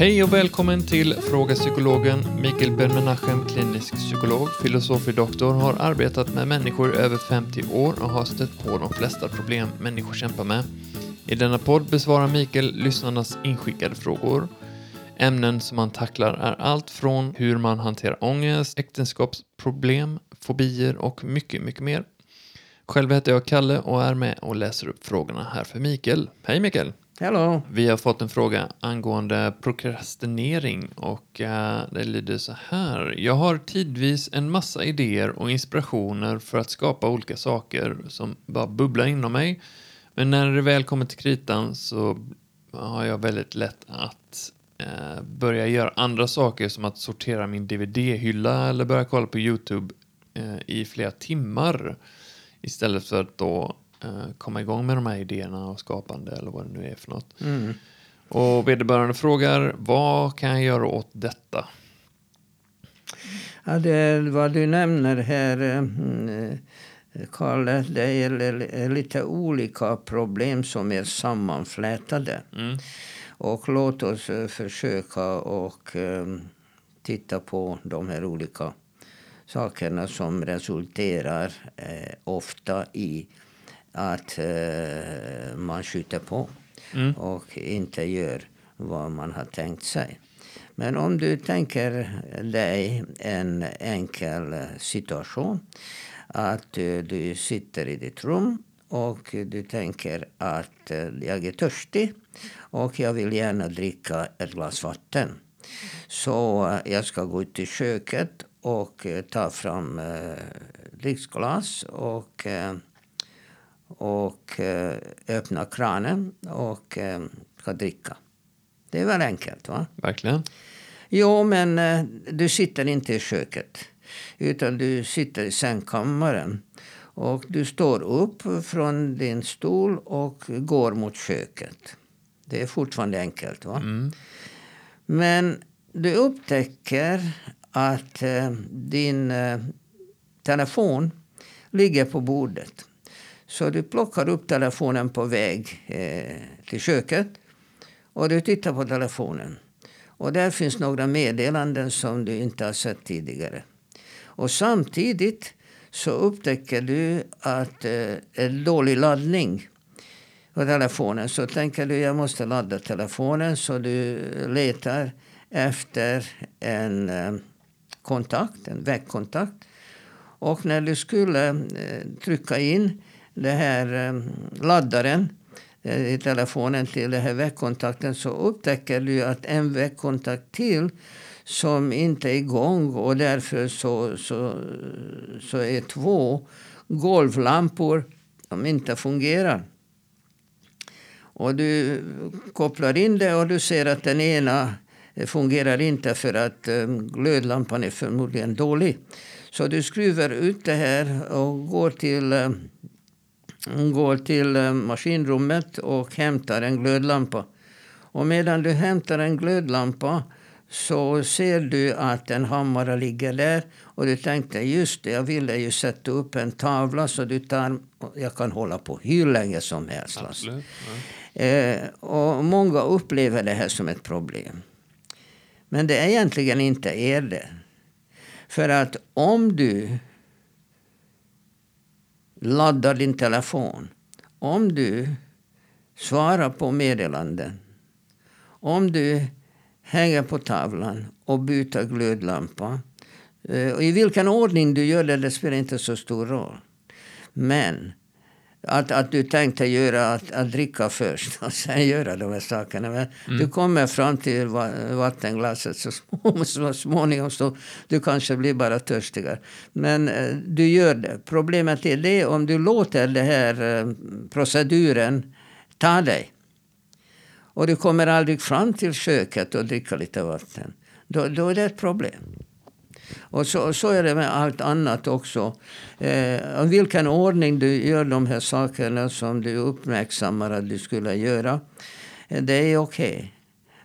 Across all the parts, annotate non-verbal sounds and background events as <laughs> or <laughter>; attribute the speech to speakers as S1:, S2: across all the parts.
S1: Hej och välkommen till Fråga Psykologen. Mikael Ben-Menachem, klinisk psykolog, filosofie-doktor, har arbetat med människor i över 50 år och har stött på de flesta problem människor kämpar med. I denna podd besvarar Mikael lyssnarnas inskickade frågor. Ämnen som han tacklar är allt från hur man hanterar ångest, äktenskapsproblem, fobier och mycket, mycket mer. Själv heter jag Kalle och är med och läser upp frågorna här för Mikael. Hej Mikael!
S2: Hello.
S1: Vi har fått en fråga angående prokrastinering och eh, det lyder så här. Jag har tidvis en massa idéer och inspirationer för att skapa olika saker som bara bubblar inom mig. Men när det väl kommer till kritan så har jag väldigt lätt att eh, börja göra andra saker som att sortera min DVD-hylla eller börja kolla på YouTube eh, i flera timmar istället för att då komma igång med de här idéerna och skapande eller vad det nu är för något.
S2: Mm.
S1: Och vederbörande frågar vad kan jag göra åt detta?
S2: Ja, det, vad du nämner här, eh, Kalle, det är lite olika problem som är sammanflätade.
S1: Mm.
S2: Och låt oss eh, försöka och eh, titta på de här olika sakerna som resulterar eh, ofta i att eh, man skjuter på
S1: Mm.
S2: och inte gör vad man har tänkt sig. Men om du tänker dig en enkel situation. Att eh, du sitter i ditt rum och du tänker att eh, jag är törstig och jag vill gärna dricka ett glas vatten. Så jag ska gå ut i köket och eh, ta fram dricksglas och, och eh, öppna kranen och eh, ska dricka. Det är väl enkelt? va?
S1: Verkligen.
S2: Jo, men eh, du sitter inte i köket. Utan du sitter i sängkammaren. Och du står upp från din stol och går mot köket. Det är fortfarande enkelt. va?
S1: Mm.
S2: Men du upptäcker att eh, din eh, telefon ligger på bordet. Så du plockar upp telefonen på väg eh, till köket och du tittar på telefonen. Och där finns några meddelanden som du inte har sett tidigare. Och samtidigt så upptäcker du att eh, en dålig laddning på telefonen. Så tänker du jag måste ladda telefonen så du letar efter en eh, kontakt, en väggkontakt. Och när du skulle eh, trycka in den här eh, laddaren eh, i telefonen till den här väggkontakten så upptäcker du att en väggkontakt till som inte är igång och därför så, så, så är två golvlampor som inte fungerar. Och du kopplar in det och du ser att den ena fungerar inte för att eh, glödlampan är förmodligen dålig. Så du skruvar ut det här och går till, eh, går till eh, maskinrummet och hämtar en glödlampa. Och medan du hämtar en glödlampa så ser du att en hammare ligger där. Och du tänkte just det, jag ville ju sätta upp en tavla så du tar, jag kan hålla på hur länge som helst.
S1: Absolut. Ja.
S2: Eh, och många upplever det här som ett problem. Men det är egentligen inte är det. För att om du laddar din telefon, om du svarar på meddelanden, om du hänger på tavlan och byter glödlampa. Eh, I vilken ordning du gör det, det spelar inte så stor roll. Men att, att du tänkte göra att, att dricka först och sen göra de här sakerna. Men Du kommer fram till va, vattenglaset så, små, så småningom så du kanske blir bara törstigare. Men eh, du gör det. Problemet är det om du låter den här eh, proceduren ta dig. Och du kommer aldrig fram till köket och dricka lite vatten. Då, då är det ett problem. Och så, så är det med allt annat också. Eh, vilken ordning du gör de här sakerna som du uppmärksammar att du skulle göra. Eh, det är okej.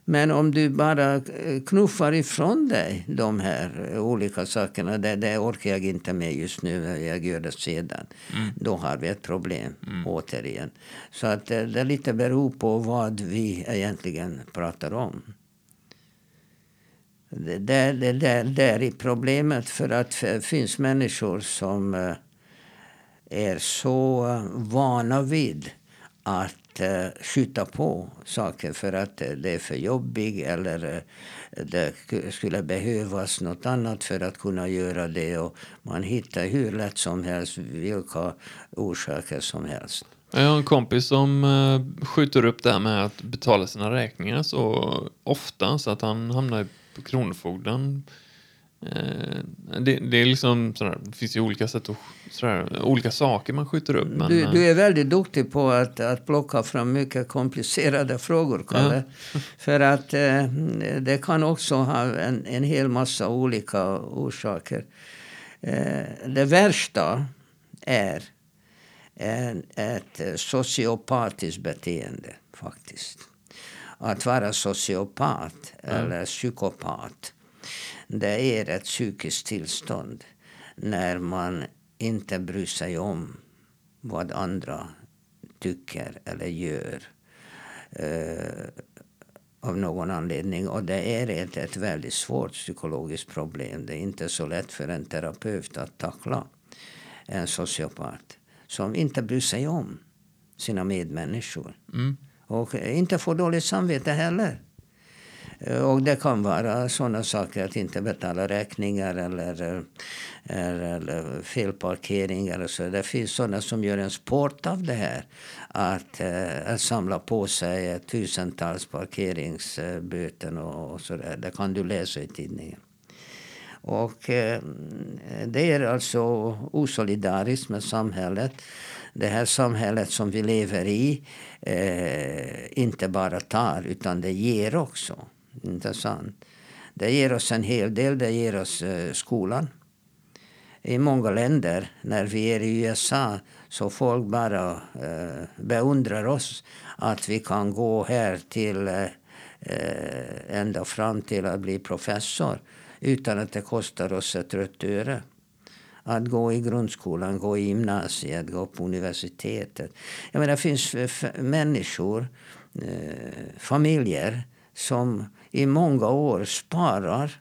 S2: Men om du bara eh, knuffar ifrån dig de här eh, olika sakerna. Det, det orkar jag inte med just nu. Jag gör det sedan. Då har vi ett problem återigen. Så att det, det lite beror på vad vi egentligen pratar om det, där, där är problemet. För att det finns människor som eh, är så vana vid att eh, skjuta på saker för att eh, det är för jobbigt eller det skulle behövas något annat för att kunna göra det. Och man hittar hur lätt som helst vilka orsaker som helst.
S1: Jag har en kompis som skjuter upp det här med att betala sina räkningar så ofta så att han hamnar på Kronofogden Eh, det, det, är liksom sådär, det finns ju olika sätt att, sådär, olika saker man skjuter upp.
S2: Men, du, du, är väldigt duktig på att, att plocka fram mycket komplicerade frågor, Kalle. Ja. För att eh, det kan också ha en, en hel massa olika orsaker. Eh, det värsta är en, ett sociopatiskt beteende, faktiskt. Att vara sociopat ja. eller psykopat det är ett psykiskt tillstånd när man inte bryr sig om vad andra tycker eller gör eh, av någon anledning. Och det är ett, ett väldigt svårt psykologiskt problem. Det är inte så lätt för en terapeut att tackla en sociopat som inte bryr sig om sina medmänniskor. Mm. Och inte få dåligt samvete heller. Eh, och det kan vara sådana saker att inte betala räkningar eller, eh, eller, eller felparkering. Eller så. Det finns sådana som gör en sport av det här. Att, eh, att samla på sig tusentals parkeringsböter och, och sådär. Det kan du läsa i tidningen. Och eh, det är alltså osolidariskt med samhället. Det här samhället som vi lever i eh, inte bara tar utan det ger också intressant. Det ger oss en hel del. Det ger oss eh, skolan. I många länder, när vi är i USA, så folk bara eh, beundrar oss. Att vi kan gå här till eh, eh ända fram till att bli professor utan att det kostar oss ett rött öre. Att gå i grundskolan, gå i gymnasiet, gå på universitetet. Jag menar, det finns människor, eh, familjer som i många år sparar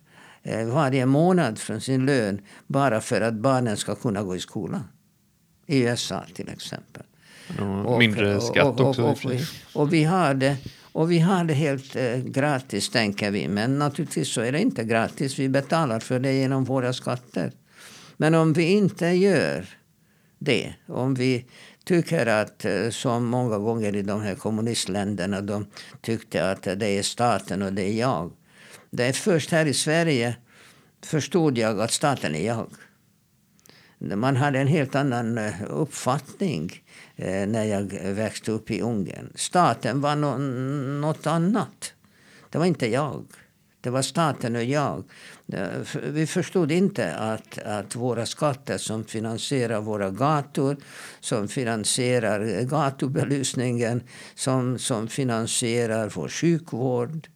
S2: eh, varje månad från sin lön bara för att barnen ska kunna gå i skolan. I USA till exempel.
S1: Och, mindre skatt och, och, också.
S2: Och, och, vi har det, och vi har det helt eh, gratis, tänker vi. Men naturligtvis så är det inte gratis. Vi betalar för det genom våra skatter. Men om vi inte gör det, om vi tycker att, eh, som många gånger i de här kommunistländerna, de tyckte att det är staten och det är jag. Det är först här i Sverige förstod jag att staten är jag. Man hade en helt annan eh, uppfattning eh, när jag växte upp i Ungern. Staten var no något annat. Det var inte jag. Det var staten och jag. Eh, vi förstod inte att, att våra skatter som finansierar våra gator, som finansierar gatubelysningen, som, som finansierar vår sjukvård.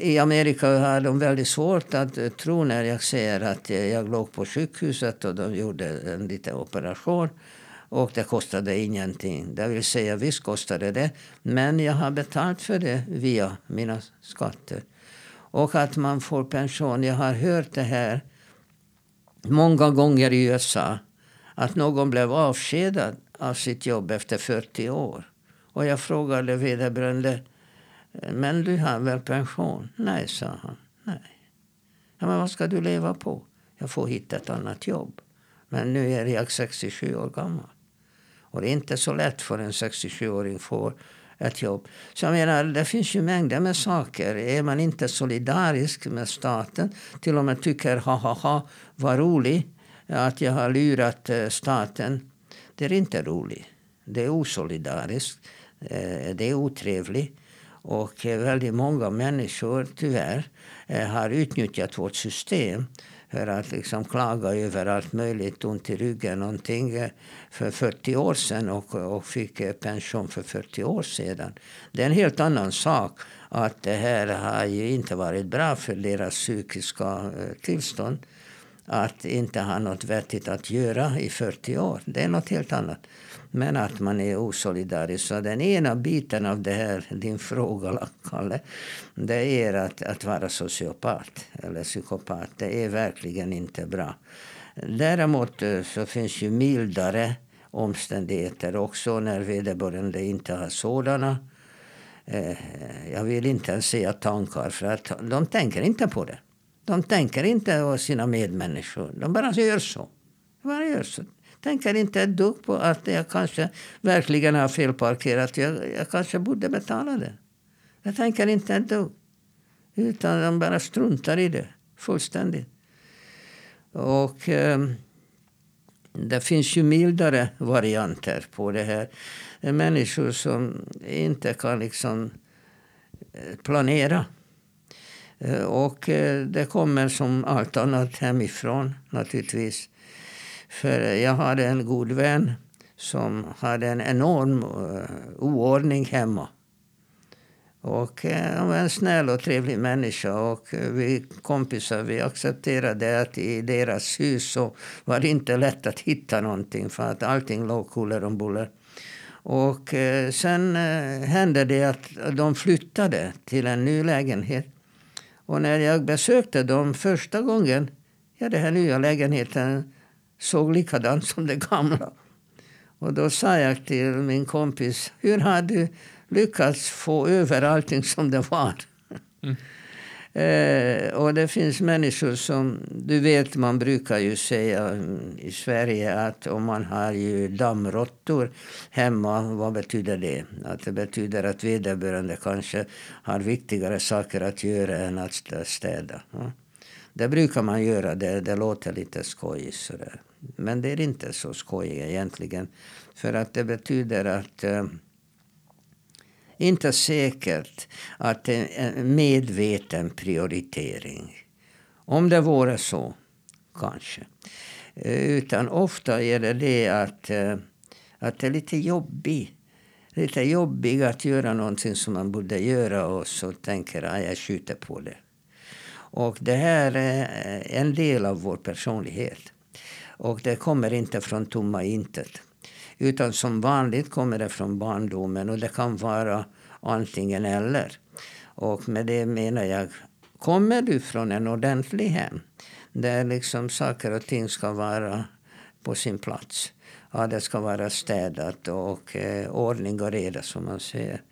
S2: I Amerika har de väldigt svårt att eh, tro när jag säger att jag låg på sjukhuset och de gjorde en liten operation. Och det kostade ingenting. Det vill säga, visst kostade det. Men jag har betalt för det via mina skatter. Och att man får pension. Jag har hört det här många gånger i USA. Att någon blev avskedad av sitt jobb efter 40 år. Och jag frågade vederbörande. Men du har väl pension? Nej, sa han. Nej. Ja, men vad ska du leva på? Jag får hitta ett annat jobb. Men nu är jag 67 år gammal. Och det är inte så lätt för en 67-åring att få ett jobb. Så jag menar, det finns ju mängder med saker. Är man inte solidarisk med staten, till och med tycker ha ha ha vad roligt att jag har lurat eh, staten. Det är inte roligt. Det är osolidariskt. Eh, det är otrevligt. Och eh, väldigt många människor, tyvärr, eh, har utnyttjat vårt system för att liksom klaga över allt möjligt, ont i ryggen någonting eh, för 40 år sedan och, och fick pension för 40 år sedan. Det är en helt annan sak att det här har ju inte varit bra för deras psykiska tillstånd att inte ha något vettigt att göra i 40 år. Det är något helt annat. Men att man är osolidarisk. Så den ena biten av det här, din fråga, Kalle, det är att, att vara sociopat eller psykopat. Det är verkligen inte bra. Däremot eh, så finns ju mildare omständigheter också när vederbörande inte har sådana. Eh, jag vill inte ens säga tankar, för att de tänker inte på det. De tänker inte på sina medmänniskor. De bara gör så. De bara gör så. Tänker inte ett dugg på att jag kanske verkligen har felparkerat. Jag, jag kanske borde betala det. Jag tänker inte ett dugg. Utan de bara struntar i det fullständigt. Och eh, det finns ju mildare varianter på det här. Människor som inte kan liksom eh, planera. Eh, och eh, det kommer som allt annat hemifrån naturligtvis. För eh, jag hade en god vän som hade en enorm oordning hemma. Och han var en snäll och trevlig människa. Och vi kompisar vi accepterade att i deras hus så var det inte lätt att hitta någonting för att allting låg kuller om buller. Och sen hände det att de flyttade till en ny lägenhet. Och när jag besökte dem första gången, ja den här nya lägenheten såg likadan som den gamla. Och då sa jag till min kompis, hur har du lyckats få över allting som det var? Mm. Eh, och det finns människor som, du vet man brukar ju säga i Sverige att om man har ju dammråttor hemma, vad betyder det? Att det betyder att vederbörande kanske har viktigare saker att göra än att städa. Ja. Det brukar man göra, det, det låter lite skojigt sådär. Men det är inte så skojigt egentligen. För att det betyder att eh, inte säkert att det är en medveten prioritering. Om det vore så, kanske. Eh, utan ofta är det det att, eh, att det är lite jobbigt. Lite jobbigt att göra någonting som man borde göra och så tänker att jag skjuter på det. Och det här är eh, en del av vår personlighet. Och det kommer inte från tomma intet. Utan som vanligt kommer det från barndomen och det kan vara antingen eller. Och med det menar jag, kommer du från en ordentlig hem där liksom saker och ting ska vara på sin plats. Ja, det ska vara städat och eh, ordning och reda som man säger.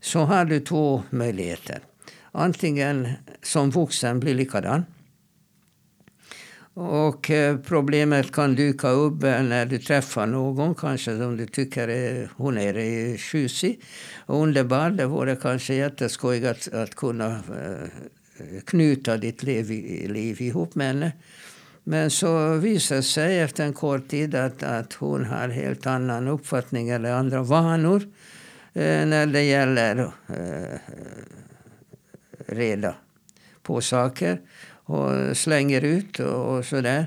S2: Så har du två möjligheter. Antingen som vuxen bli likadan och eh, problemet kan dyka upp eh, när du träffar någon kanske som du tycker är, hon är eh, tjusig och underbar. Det vore kanske jätteskojigt att, att kunna knyta ditt liv, liv ihop med henne. Men så visar det sig efter en kort tid att, att hon har helt annan uppfattning eller andra vanor eh, när det gäller eh, reda på saker och slänger ut och, och sådär.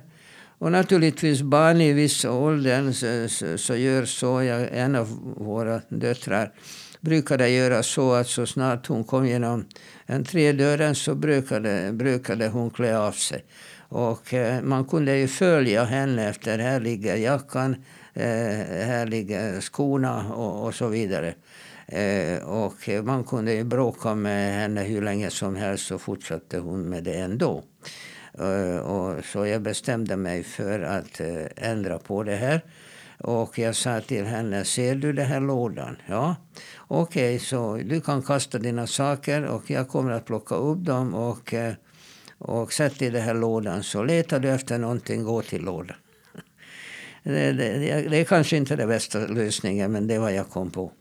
S2: Och naturligtvis barn i viss ålder så, så, så, gör så. Jag, en av våra döttrar brukade göra så att så snart hon kom genom entrédörren så brukade, brukade hon klä av sig. Och eh, man kunde ju följa henne efter här ligger jackan, eh, här ligger skorna och, och så vidare. Eh, och man kunde ju bråka med henne hur länge som helst så fortsatte hon med det ändå. Eh, och så jag bestämde mig för att eh, ändra på det här. Och jag sa till henne, ser du den här lådan? Ja. Okej, okay, så du kan kasta dina saker och jag kommer att plocka upp dem och, och sätta i den här lådan. Så letar du efter någonting, gå till lådan. Det, det, det, är kanske inte den bästa lösningen, men det var jag kom på.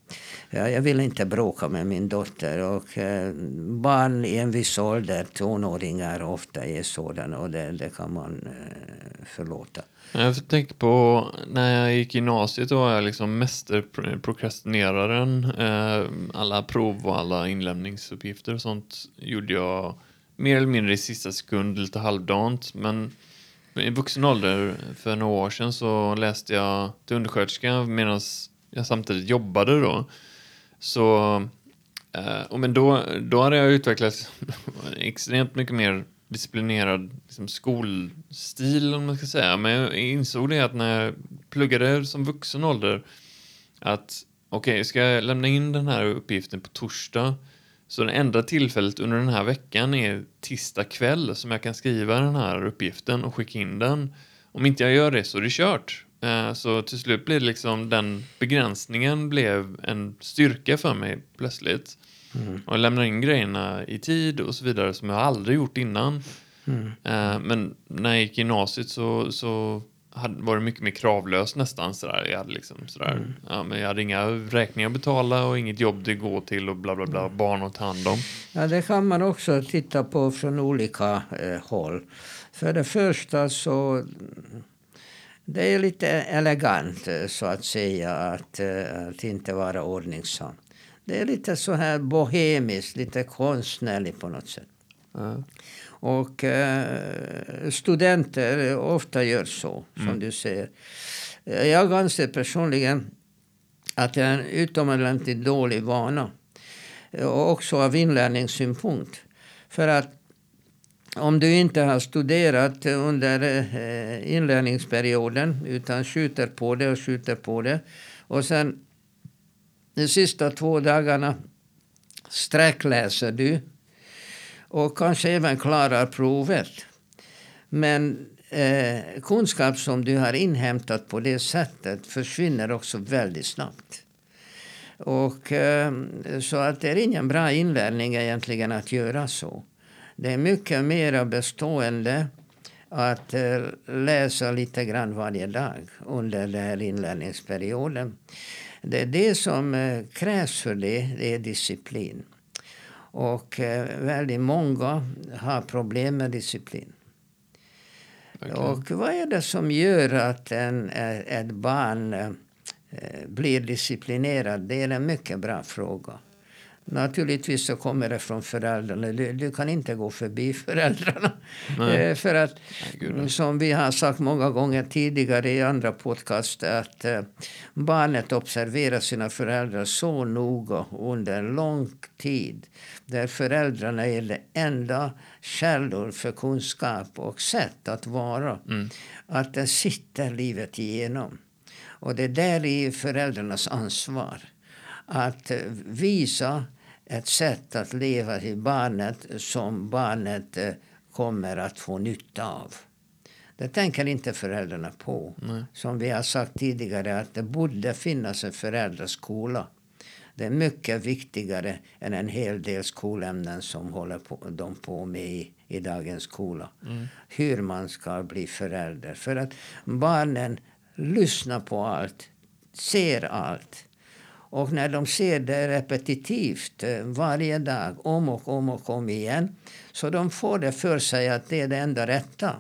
S2: Ja, jag vill inte bråka med min dotter. Och, eh, barn i en viss ålder, tonåringar, ofta är sådana och det, det kan man eh, förlåta.
S1: Jag tänkte på när jag gick i gymnasiet då var jag liksom mästerprokrastineraren. Eh, alla prov och alla inlämningsuppgifter och sånt gjorde jag mer eller mindre i sista sekund, lite halvdant. Men i vuxen ålder, för några år sedan, så läste jag till undersköterska medan jag samtidigt jobbade då. Så, eh, men då, då hade jag utvecklat <laughs> extremt mycket mer disciplinerad liksom, skolstil, om man ska säga. Men jag insåg det att när jag pluggade som vuxen ålder att okej, okay, ska jag lämna in den här uppgiften på torsdag så det enda tillfället under den här veckan är tisdag kväll som jag kan skriva den här uppgiften och skicka in den. Om inte jag gör det så är det kört. Eh, så till slut blev det liksom den begränsningen blev en styrka för mig plötsligt. Mm. Och jag lämnar in grejerna i tid och så vidare som jag aldrig gjort innan. Mm. Eh, men när jag gick i gymnasiet så, så var det mycket mer kravlöst nästan. Sådär. Jag, hade liksom, sådär. Mm. Ja, men jag hade inga räkningar att betala och inget jobb att gå till och bla bla bla, mm. barn att ta hand om.
S2: Ja, det kan man också titta på från olika eh, håll. För det första så det är lite elegant eh, så att säga att, eh, att inte vara ordningsam. Det är lite så här bohemiskt, lite konstnärligt på något sätt. Mm. Och eh, studenter ofta gör så, som mm. du säger. Jag anser personligen att det är en utomordentligt dålig vana. Och också av inlärningssynpunkt. För att om du inte har studerat under eh, inlärningsperioden utan skjuter på det och skjuter på det och sen de sista två dagarna sträckläser du och kanske även klarar provet. Men eh, kunskap som du har inhämtat på det sättet försvinner också väldigt snabbt. Och, eh, så att det är ingen bra inlärning egentligen att göra så. Det är mycket mer bestående att eh, läsa lite grann varje dag under den här inlärningsperioden. Det är det som eh, krävs för det, det är disciplin. Och eh, väldigt många har problem med disciplin. Okay. Och vad är det som gör att en, ett barn blir disciplinerad? Det är en mycket bra fråga. Naturligtvis så kommer det från föräldrarna. Du, du kan inte gå förbi <laughs> föräldrarna. Eh, för att, Nej, som vi har sagt många gånger tidigare i andra podcast att eh, barnet observerar sina föräldrar så noga under en lång tid. Där föräldrarna är det enda källor för kunskap och sätt att vara. Mm. Att den sitter livet igenom. Och det är där i föräldrarnas ansvar att visa ett sätt att leva till barnet som barnet eh, kommer att få nytta av. Det tänker inte föräldrarna på. Nej. Som vi har sagt tidigare att det borde finnas en föräldraskola. Det är mycket viktigare än en hel del skolämnen som håller på, de på med i, i dagens skola. Mm. Hur man ska bli förälder. För att barnen lyssnar på allt, ser allt. Och när de ser det repetitivt eh, varje dag, om och om och om igen, så de får det för sig att det är det enda rätta.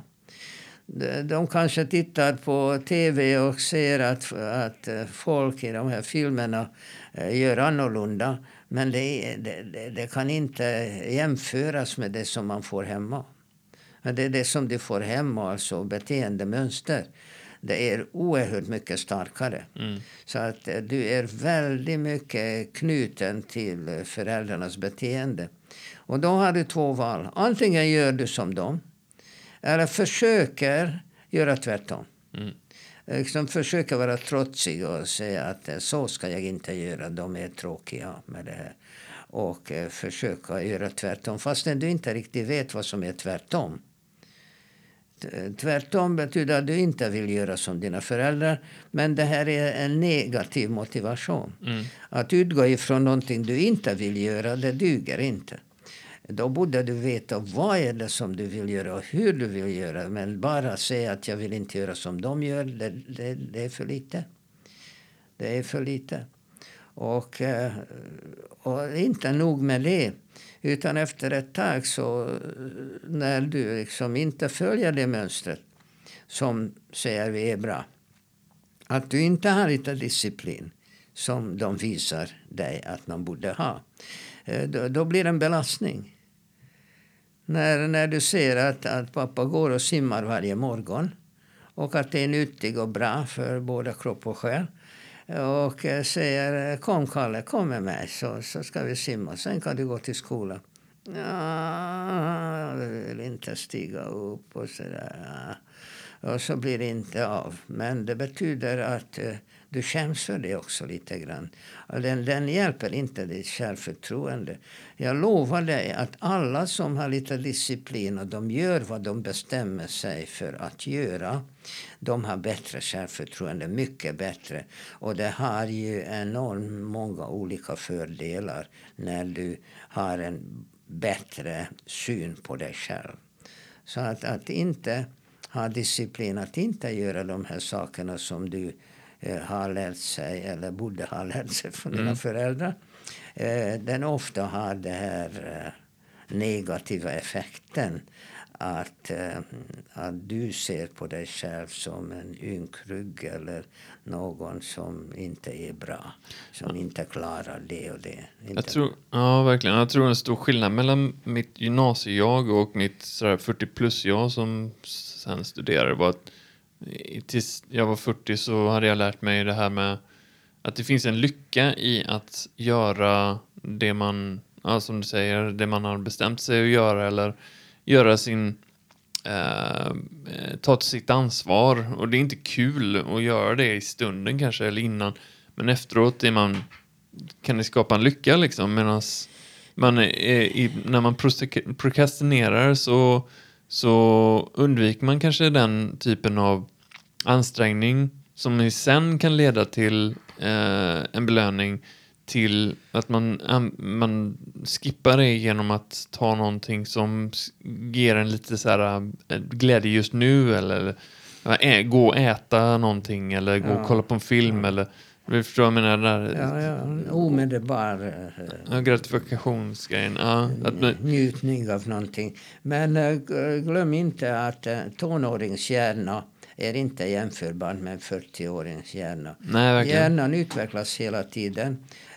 S2: De kanske tittar på tv och ser att, att eh, folk i de här filmerna eh, gör annorlunda. Men det, det, det kan inte jämföras med det som man får hemma. Det är det som du får hemma, alltså beteendemönster det är oerhört mycket starkare. Mm. Så att eh, du är väldigt mycket knuten till eh, föräldrarnas beteende. Och då har du två val. Antingen gör du som dem eller försöker göra tvärtom. Mm. Liksom försöker vara trotsig och säga att eh, så ska jag inte göra, de är tråkiga med det här. Och försöka göra tvärtom fastän du inte riktigt vet vad som är tvärtom. Tvärtom betyder att du inte vill göra som dina föräldrar. Men det här är en negativ motivation. Mm. Att utgå ifrån någonting du inte vill göra, det duger inte. Då borde du veta vad är det som du vill göra och hur du vill göra. Men bara säga att jag vill inte göra som de gör, det, det, det är för lite. Det är för lite. Och, eh, och inte nog med det. Utan efter ett tag, så, när du liksom inte följer det mönstret som säger vi är bra. Att du inte har lite disciplin som de visar dig att man borde ha. Eh, då, då blir det en belastning. När, när du ser att, att pappa går och simmar varje morgon och att det är nyttigt och bra för både kropp och själ och eh, säger eh, kom Kalle, kom med mig så, så ska vi simma. Sen kan du gå till skolan. Ja, jag vill inte stiga upp och sådär. Och så blir det inte av. Men det betyder att eh, du skäms för det också lite grann. Den, den hjälper inte ditt självförtroende. Jag lovar dig att alla som har lite disciplin och de gör vad de bestämmer sig för att göra. De har bättre självförtroende, mycket bättre. Och det har ju enormt många olika fördelar när du har en bättre syn på dig själv. Så att, att inte ha disciplin, att inte göra de här sakerna som du eh, har lärt sig eller borde ha lärt sig från dina
S1: Mm.
S2: föräldrar. Eh, den ofta har den här eh, negativa effekten att, eh, att du ser på dig själv som en ynkrygg eller någon som inte är bra, som inte klarar det och det. Inte
S1: Jag tror, ja, verkligen. Jag tror en stor skillnad mellan mitt gymnasie-jag och mitt sådär 40 plus-jag som sen studerade var att tills jag var 40 så hade jag lärt mig det här med att det finns en lycka i att göra det man, ja, som du säger, det man har bestämt sig att göra eller göra sin eh, eh, ta sitt ansvar. Och det är inte kul att göra det i stunden kanske eller innan. Men efteråt är man kan det skapa en lycka liksom. Medan man i, när man prokrastinerar så, så undviker man kanske den typen av ansträngning som sen kan leda till eh, en belöning till att man, man skippar det genom att ta någonting som ger en lite så här eh, glädje just nu eller ja, ä, gå och äta någonting eller gå
S2: Ja.
S1: och kolla på en film eller du förstår vad jag menar där?
S2: Ja, ja, omedelbar eh,
S1: Ja, gratifikationsgrejen. Ja, att,
S2: njutning av någonting. Men eh, glöm inte att eh, tonåringshjärna är inte jämförbar med en 40-årings hjärna.
S1: nej, verkligen.
S2: Hjärnan utvecklas hela tiden eh,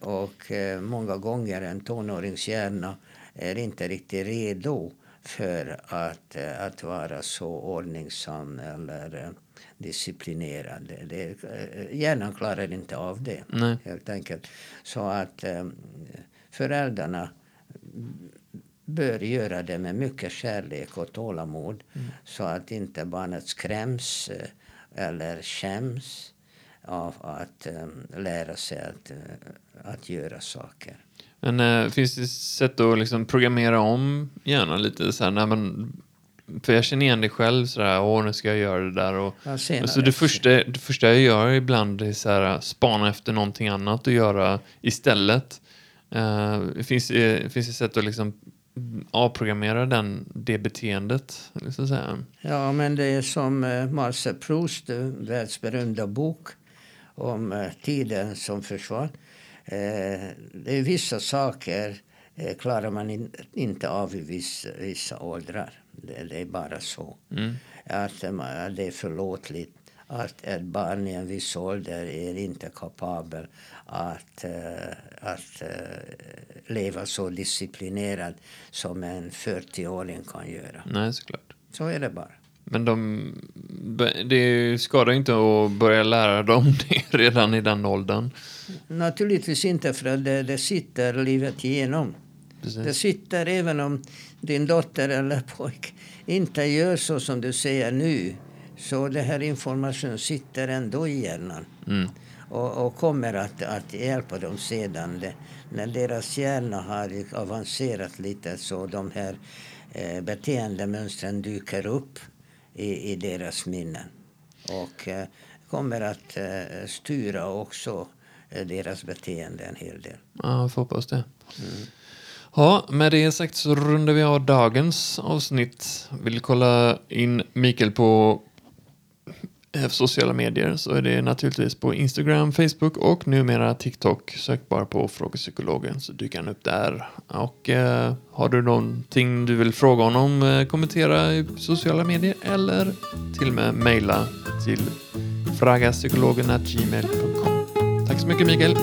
S2: och eh, många gånger en tonåringshjärna är inte riktigt redo för att, eh, att vara så ordningsam eller eh, disciplinerad. Det, eh, hjärnan klarar inte av det
S1: Nej.
S2: helt enkelt. Så att eh, föräldrarna bör göra det med mycket kärlek och tålamod så att inte barnet skräms eh, eller skäms av att eh, lära sig att, eh, att göra saker.
S1: Men eh, finns det sätt att liksom programmera om hjärnan lite så här när man för jag känner igen det själv sådär, åh nu ska jag göra det där och
S2: Ja, senare.
S1: Alltså det, första, det första jag gör ibland är så här, spana efter någonting annat att göra istället. Uh, finns, det, finns det sätt att liksom avprogrammera den, det beteendet? Så att säga.
S2: Ja, men det är som eh, Marcel Proust, eh, världsberömda bok om eh, tiden som försvann. Eh, det är vissa saker eh, klarar man in, inte av i vissa, vissa åldrar. Det, är bara så.
S1: Mm.
S2: Att det är förlåtligt att ett barn i en viss ålder är inte kapabel att, att leva så disciplinerad som en 40-åring kan göra.
S1: Nej, såklart.
S2: Så är det bara.
S1: Men de, det skadar inte att börja lära dem <laughs> det redan i den åldern.
S2: Naturligtvis inte för att det, det sitter livet igenom. Det
S1: Precis.
S2: sitter även om din dotter eller pojk inte gör så som du säger nu. Så det här informationen sitter ändå i hjärnan
S1: Mm.
S2: och, och kommer att, att hjälpa dem sedan. Det, när deras hjärna har avancerat lite så de här eh, beteendemönstren dyker upp i, i deras minnen. Och eh, kommer att eh, styra också eh, deras beteende en hel del.
S1: Ja, jag får hoppas det. Ja, med det sagt så rundar vi av dagens avsnitt. Vill kolla in Mikael på sociala medier så är det naturligtvis på Instagram, Facebook och numera TikTok. Sök bara på Frågepsykologen så dyker han upp där. Och eh, har du någonting du vill fråga honom, eh, kommentera i sociala medier eller till och med mejla till fragapsykologen.gmail.com. Tack så mycket Mikael.